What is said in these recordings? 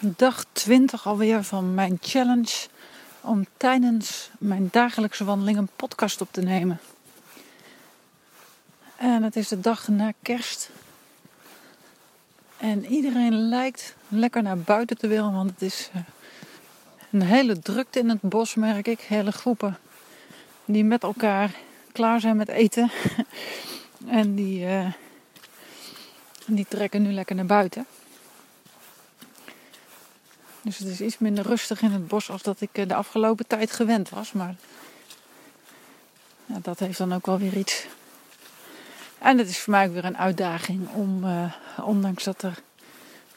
dag 20 alweer van mijn challenge om tijdens mijn dagelijkse wandeling een podcast op te nemen. En het is de dag na kerst. En iedereen lijkt lekker naar buiten te willen, want het is eh, een hele drukte in het bos, merk ik. Hele groepen die met elkaar klaar zijn met eten. en die, uh, die trekken nu lekker naar buiten. Dus het is iets minder rustig in het bos als dat ik eh, de afgelopen tijd gewend was. Maar ja, dat heeft dan ook wel weer iets. En het is voor mij ook weer een uitdaging om, uh, ondanks dat er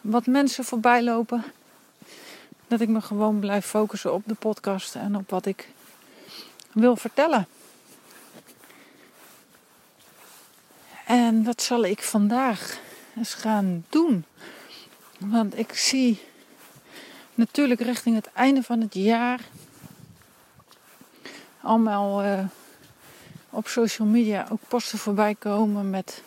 wat mensen voorbij lopen, dat ik me gewoon blijf focussen op de podcast en op wat ik wil vertellen. En wat zal ik vandaag eens gaan doen? Want ik zie natuurlijk richting het einde van het jaar allemaal uh, op social media ook posten voorbij komen met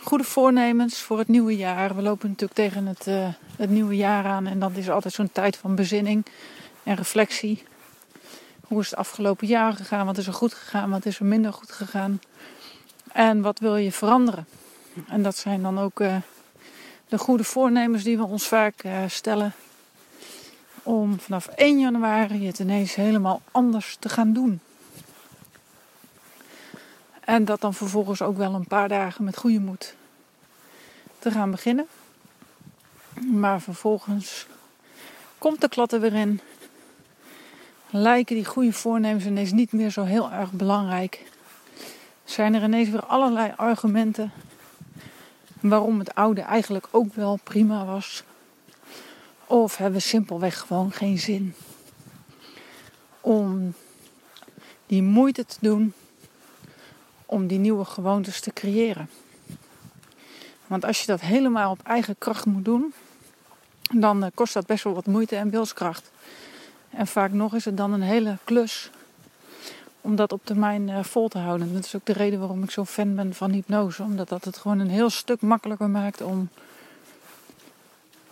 goede voornemens voor het nieuwe jaar. We lopen natuurlijk tegen het, uh, het nieuwe jaar aan en dat is altijd zo'n tijd van bezinning en reflectie. Hoe is het afgelopen jaar gegaan? Wat is er goed gegaan? Wat is er minder goed gegaan? En wat wil je veranderen? En dat zijn dan ook uh, de goede voornemens die we ons vaak uh, stellen. Om vanaf 1 januari het ineens helemaal anders te gaan doen. En dat dan vervolgens ook wel een paar dagen met goede moed te gaan beginnen. Maar vervolgens komt de klat er weer in. Lijken die goede voornemens ineens niet meer zo heel erg belangrijk. Zijn er ineens weer allerlei argumenten waarom het oude eigenlijk ook wel prima was. Of hebben we simpelweg gewoon geen zin om die moeite te doen om die nieuwe gewoontes te creëren. Want als je dat helemaal op eigen kracht moet doen, dan eh, kost dat best wel wat moeite en wilskracht. En vaak nog is het dan een hele klus om dat op termijn uh, vol te houden. Dat is ook de reden waarom ik zo'n fan ben van hypnose. Omdat dat het gewoon een heel stuk makkelijker maakt om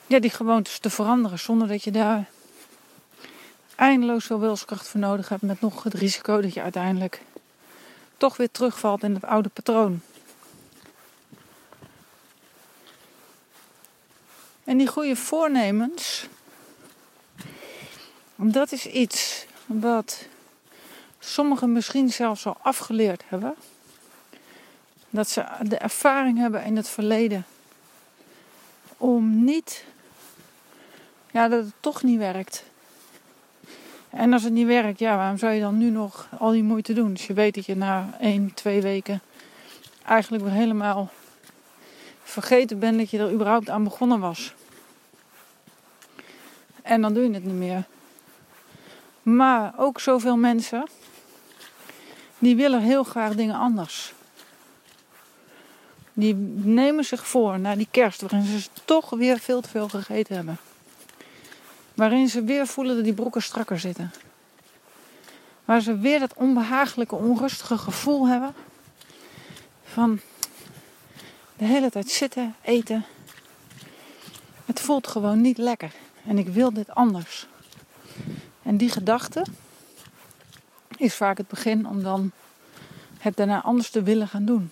ja, die gewoontes te veranderen. Zonder dat je daar eindeloos veel wilskracht voor nodig hebt. Met nog het risico dat je uiteindelijk toch weer terugvalt in het oude patroon. En die goede voornemens, dat is iets wat sommigen misschien zelfs al afgeleerd hebben. Dat ze de ervaring hebben in het verleden om niet, ja, dat het toch niet werkt. En als het niet werkt, ja, waarom zou je dan nu nog al die moeite doen? Dus je weet dat je na 1, 2 weken eigenlijk weer helemaal vergeten bent dat je er überhaupt aan begonnen was. En dan doe je het niet meer. Maar ook zoveel mensen die willen heel graag dingen anders. Die nemen zich voor naar die kerst waarin ze toch weer veel te veel gegeten hebben. Waarin ze weer voelen dat die broeken strakker zitten. Waar ze weer dat onbehagelijke, onrustige gevoel hebben. Van de hele tijd zitten, eten. Het voelt gewoon niet lekker. En ik wil dit anders. En die gedachte is vaak het begin om dan het daarna anders te willen gaan doen.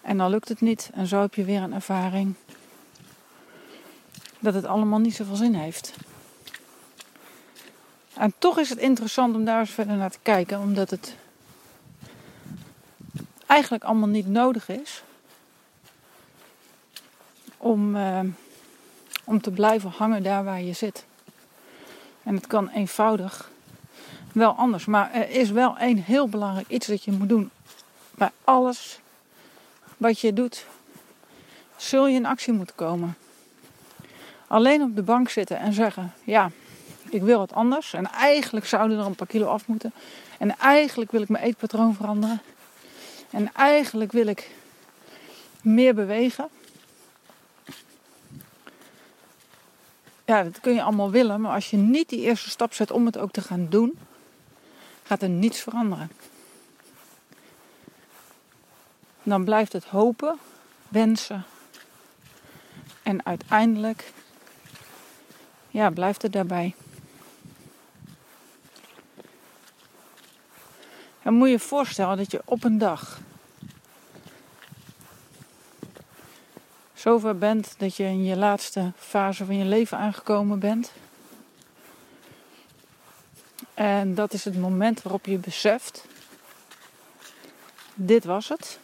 En dan lukt het niet en zo heb je weer een ervaring dat het allemaal niet zoveel zin heeft. En toch is het interessant om daar eens verder naar te kijken, omdat het eigenlijk allemaal niet nodig is om, uh, om te blijven hangen daar waar je zit. En het kan eenvoudig wel anders. Maar er is wel één heel belangrijk iets dat je moet doen. Bij alles wat je doet, zul je in actie moeten komen. Alleen op de bank zitten en zeggen: Ja, ik wil het anders. En eigenlijk zouden er een paar kilo af moeten. En eigenlijk wil ik mijn eetpatroon veranderen. En eigenlijk wil ik meer bewegen. Ja, dat kun je allemaal willen, maar als je niet die eerste stap zet om het ook te gaan doen, gaat er niets veranderen. Dan blijft het hopen, wensen En uiteindelijk ja, blijft het daarbij. Dan moet je je voorstellen dat je op een dag zover bent dat je in je laatste fase van je leven aangekomen bent. En dat is het moment waarop je beseft: dit was het.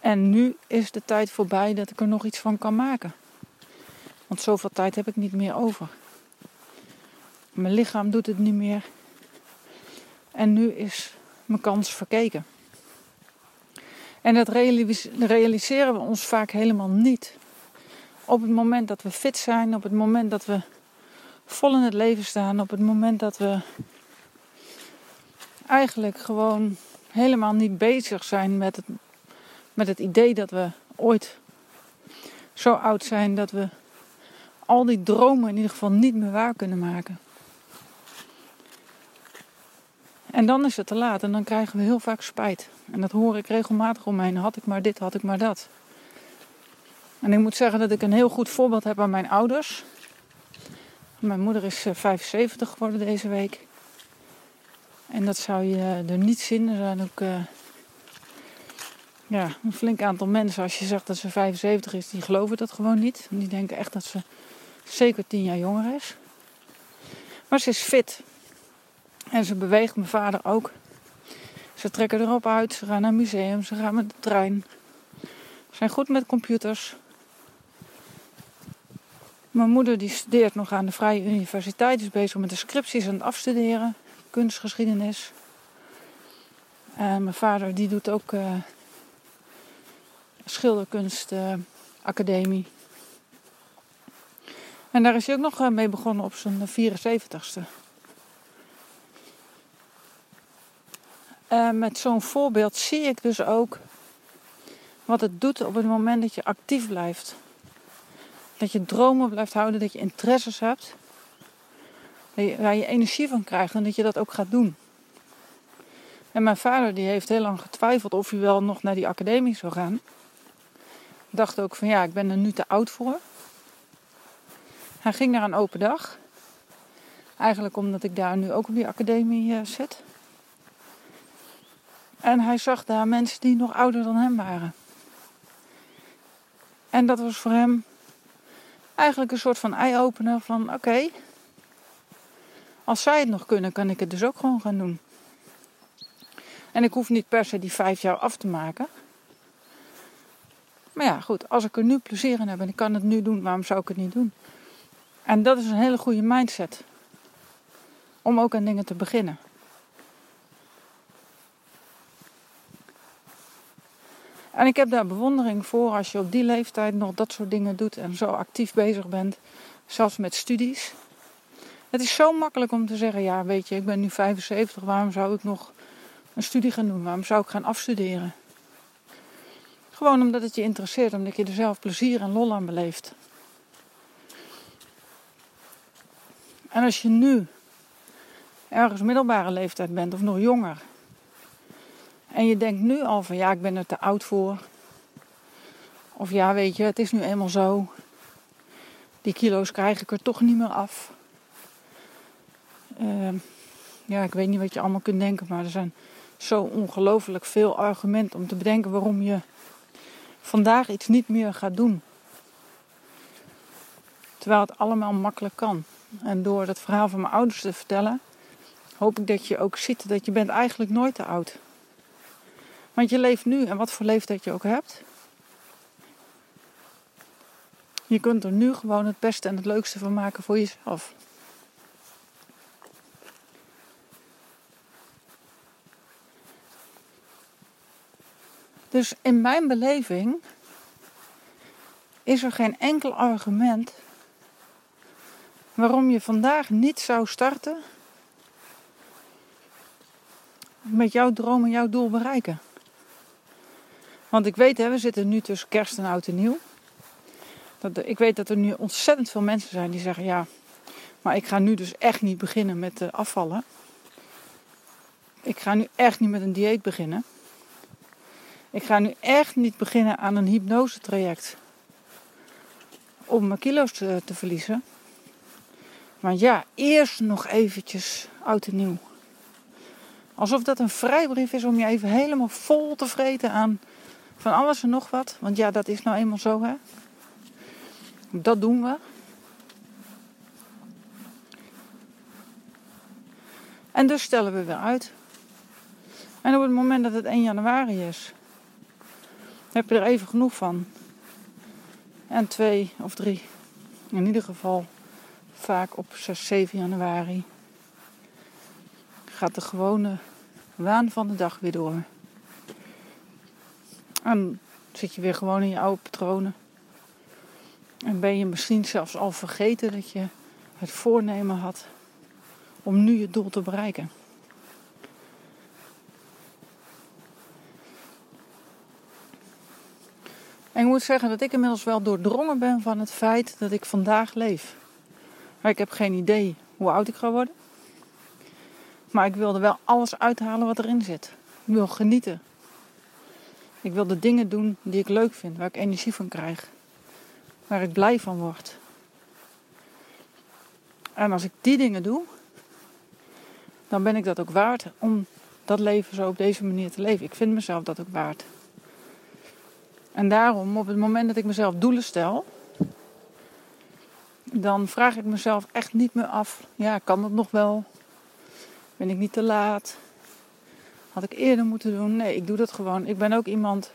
En nu is de tijd voorbij dat ik er nog iets van kan maken. Want zoveel tijd heb ik niet meer over. Mijn lichaam doet het niet meer. En nu is mijn kans verkeken. En dat realiseren we ons vaak helemaal niet. Op het moment dat we fit zijn, op het moment dat we vol in het leven staan, op het moment dat we eigenlijk gewoon helemaal niet bezig zijn met het, met het idee dat we ooit zo oud zijn dat we al die dromen in ieder geval niet meer waar kunnen maken. En dan is het te laat en dan krijgen we heel vaak spijt. En dat hoor ik regelmatig om heen. Had ik maar dit, had ik maar dat. En ik moet zeggen dat ik een heel goed voorbeeld heb aan mijn ouders. Mijn moeder is 75 eh, geworden deze week. En dat zou je er niet zien. Er zijn ook uh, ja, een flink aantal mensen, als je zegt dat ze 75 is, die geloven dat gewoon niet. Die denken echt dat ze zeker 10 jaar jonger is. Maar ze is fit. En ze beweegt mijn vader ook. Ze trekken erop uit, ze gaan naar museum, ze gaan met de trein. Ze zijn goed met computers. Mijn moeder die studeert nog aan de Vrije Universiteit, is bezig met de scripties en het afstuderen, kunstgeschiedenis. En mijn vader die doet ook uh, schilderkunstacademie. en daar is hij ook nog eh, mee begonnen op zijn 74ste. En met zo'n voorbeeld zie ik dus ook wat het doet op het moment dat je actief blijft. Dat je dromen blijft houden, dat je interesses hebt. Waar je energie van krijgt en dat je dat ook gaat doen. En mijn vader die heeft heel lang getwijfeld of hij wel nog naar die academie zou gaan. Dacht ook van ja, ik ben er nu te oud voor. Hij ging naar een open dag. Eigenlijk omdat ik daar nu ook op die academie uh, zit. En hij zag daar mensen die nog ouder dan hem waren. En dat was voor hem eigenlijk een soort van eye-opener van oké, als zij het nog kunnen, kan ik het dus ook gewoon gaan doen. En ik hoef niet per se die vijf jaar af te maken. Maar ja, goed, als ik er nu plezier in heb en ik kan het nu doen, waarom zou ik het niet doen? En dat is een hele goede mindset. Om ook aan dingen te beginnen. En ik heb daar bewondering voor als je op die leeftijd nog dat soort dingen doet en zo actief bezig bent, zelfs met studies. Het is zo makkelijk om te zeggen, ja weet je, ik ben nu 75, waarom zou ik nog een studie gaan doen? Waarom zou ik gaan afstuderen? Gewoon omdat het je interesseert, omdat je er zelf plezier en lol aan beleeft. En als je nu ergens middelbare leeftijd bent of nog jonger en je denkt nu al van ja, ik ben er te oud voor. Of ja, weet je, het is nu eenmaal zo. Die kilo's krijg ik er toch niet meer af. Uh, ja, ik weet niet wat je allemaal kunt denken, maar er zijn zo ongelooflijk veel argumenten om te bedenken waarom je vandaag iets niet meer gaat doen. Terwijl het allemaal makkelijk kan. En door dat verhaal van mijn ouders te vertellen, hoop ik dat je ook ziet dat je bent eigenlijk nooit te oud. Want je leeft nu en wat voor leeftijd je ook hebt. Je kunt er nu gewoon het beste en het leukste van maken voor jezelf. Dus in mijn beleving is er geen enkel argument waarom je vandaag niet zou starten met jouw droom en jouw doel bereiken. Want ik weet, hè, we zitten nu tussen kerst en oud en nieuw. Dat, ik weet dat er nu ontzettend veel mensen zijn die zeggen: ja, maar ik ga nu dus echt niet beginnen met uh, afvallen. Ik ga nu echt niet met een dieet beginnen. Ik ga nu echt niet beginnen aan een hypnosetraject. om kilo's te, te verliezen. Want ja, eerst nog eventjes oud en nieuw. Alsof dat een vrijbrief is om je even helemaal vol te vreten aan van alles en nog wat. Want ja, dat is nou eenmaal zo, hè. Dat doen we. En dus stellen we weer uit. En op het moment dat het 1 januari is, heb je er even genoeg van. En 2 of 3, in ieder geval vaak op 6, 7 januari, gaat de gewone waan van de dag weer door. En zit je weer gewoon in je oude patronen. En ben je misschien zelfs al vergeten dat je het voornemen had om nu je doel te bereiken. En ik moet zeggen dat ik inmiddels wel doordrongen ben van het feit dat ik vandaag leef. Maar ik heb geen idee hoe oud ik ga worden. Maar ik wil er wel alles uithalen wat erin zit. Ik wil genieten. Ik wil de dingen doen die ik leuk vind, waar ik energie van krijg. Waar ik blij van word. En als ik die dingen doe, dan ben ik dat ook waard om dat leven zo op deze manier te leven. Ik vind mezelf dat ook waard. En daarom, op het moment dat ik mezelf doelen stel, dan vraag ik mezelf echt niet meer af: ja, kan dat nog wel? Ben ik niet te laat? Had ik eerder moeten doen? Nee, ik doe dat gewoon. Ik ben ook iemand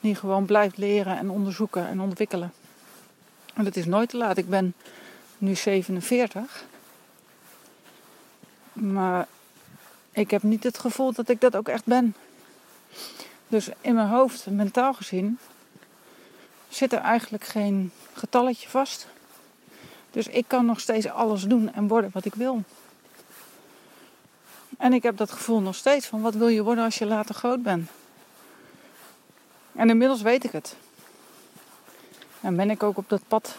die gewoon blijft leren en onderzoeken en ontwikkelen. En het is nooit te laat. Ik ben nu 47. Maar ik heb niet het gevoel dat ik dat ook echt ben. Dus in mijn hoofd, mentaal gezien, zit er eigenlijk geen getalletje vast. Dus ik kan nog steeds alles doen en worden wat ik wil. En ik heb dat gevoel nog steeds van wat wil je worden als je later groot bent. En inmiddels weet ik het. En ben ik ook op dat pad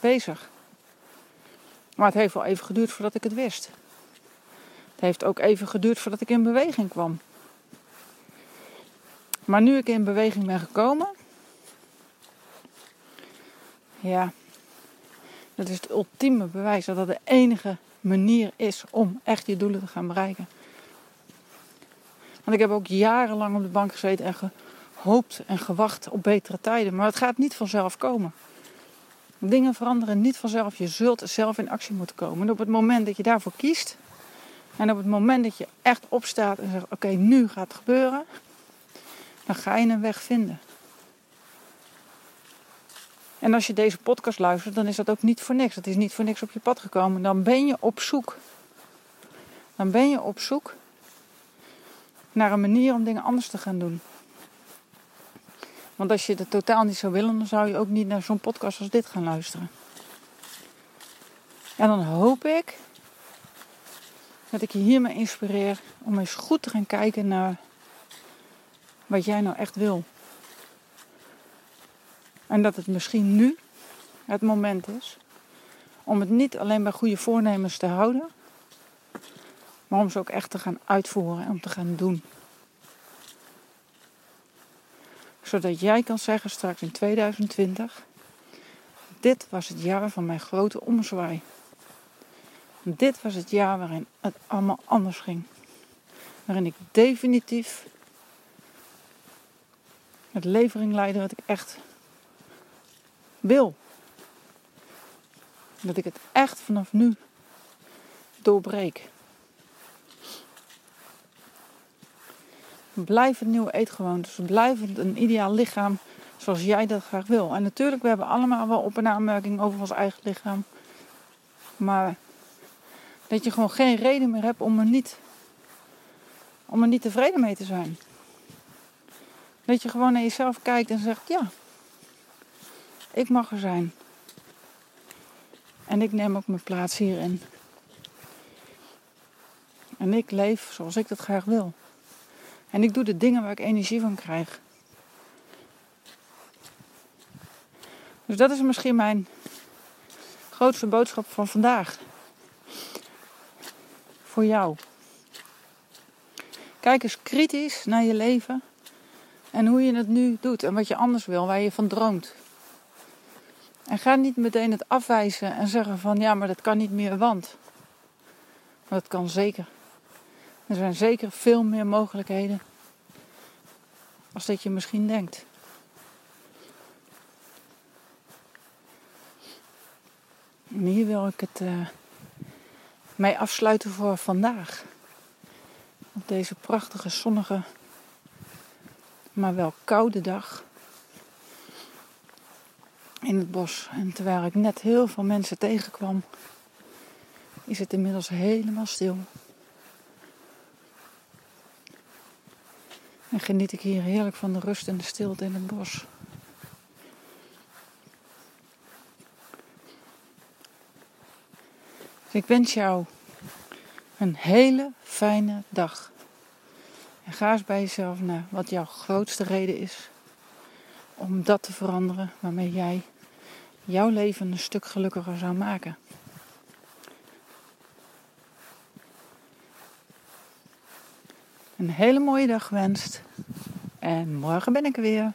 bezig. Maar het heeft wel even geduurd voordat ik het wist. Het heeft ook even geduurd voordat ik in beweging kwam. Maar nu ik in beweging ben gekomen, ja, dat is het ultieme bewijs dat dat de enige manier is om echt je doelen te gaan bereiken. Want ik heb ook jarenlang op de bank gezeten en gehoopt en gewacht op betere tijden. Maar het gaat niet vanzelf komen. Dingen veranderen niet vanzelf. Je zult zelf in actie moeten komen. En op het moment dat je daarvoor kiest. En op het moment dat je echt opstaat en zegt: Oké, nu gaat het gebeuren. Dan ga je een weg vinden. En als je deze podcast luistert, dan is dat ook niet voor niks. Dat is niet voor niks op je pad gekomen. Dan ben je op zoek. Dan ben je op zoek naar een manier om dingen anders te gaan doen. Want als je het totaal niet zou willen, dan zou je ook niet naar zo'n podcast als dit gaan luisteren. En dan hoop ik dat ik je hiermee inspireer om eens goed te gaan kijken naar wat jij nou echt wil. En dat het misschien nu het moment is om het niet alleen bij goede voornemens te houden, maar om ze ook echt te gaan uitvoeren en om te gaan doen. Zodat jij kan zeggen straks in 2020, dit was het jaar van mijn grote omzwaai. Dit was het jaar waarin het allemaal anders ging. Waarin ik definitief het levering leidde wat ik echt wil. Dat ik het echt vanaf nu doorbreek. Blijf het nieuwe eetgewoontes. Blijf het een ideaal lichaam zoals jij dat graag wil. En natuurlijk, we hebben allemaal wel op- en aanmerking over ons eigen lichaam. Maar dat je gewoon geen reden meer hebt om er niet, om er niet tevreden mee te zijn. Dat je gewoon naar jezelf kijkt en zegt: Ja, ik mag er zijn. En ik neem ook mijn plaats hierin. En ik leef zoals ik dat graag wil. En ik doe de dingen waar ik energie van krijg. Dus dat is misschien mijn grootste boodschap van vandaag. Voor jou. Kijk eens kritisch naar je leven en hoe je het nu doet en wat je anders wil, waar je van droomt. Ga niet meteen het afwijzen en zeggen van ja, maar dat kan niet meer, want. Dat kan zeker. Er zijn zeker veel meer mogelijkheden als dat je misschien denkt. En hier wil ik het uh, mee afsluiten voor vandaag. Op deze prachtige, zonnige, maar wel koude dag in het bos. En terwijl ik net heel veel mensen tegenkwam, is het inmiddels helemaal stil. En geniet ik hier heerlijk van de rust en de stilte in het bos. Dus ik wens jou een hele fijne dag. En ga eens bij jezelf naar wat jouw grootste reden is om dat te veranderen waarmee jij jouw leven een stuk gelukkiger zou maken. Een hele mooie dag gewenst. En morgen ben ik er weer.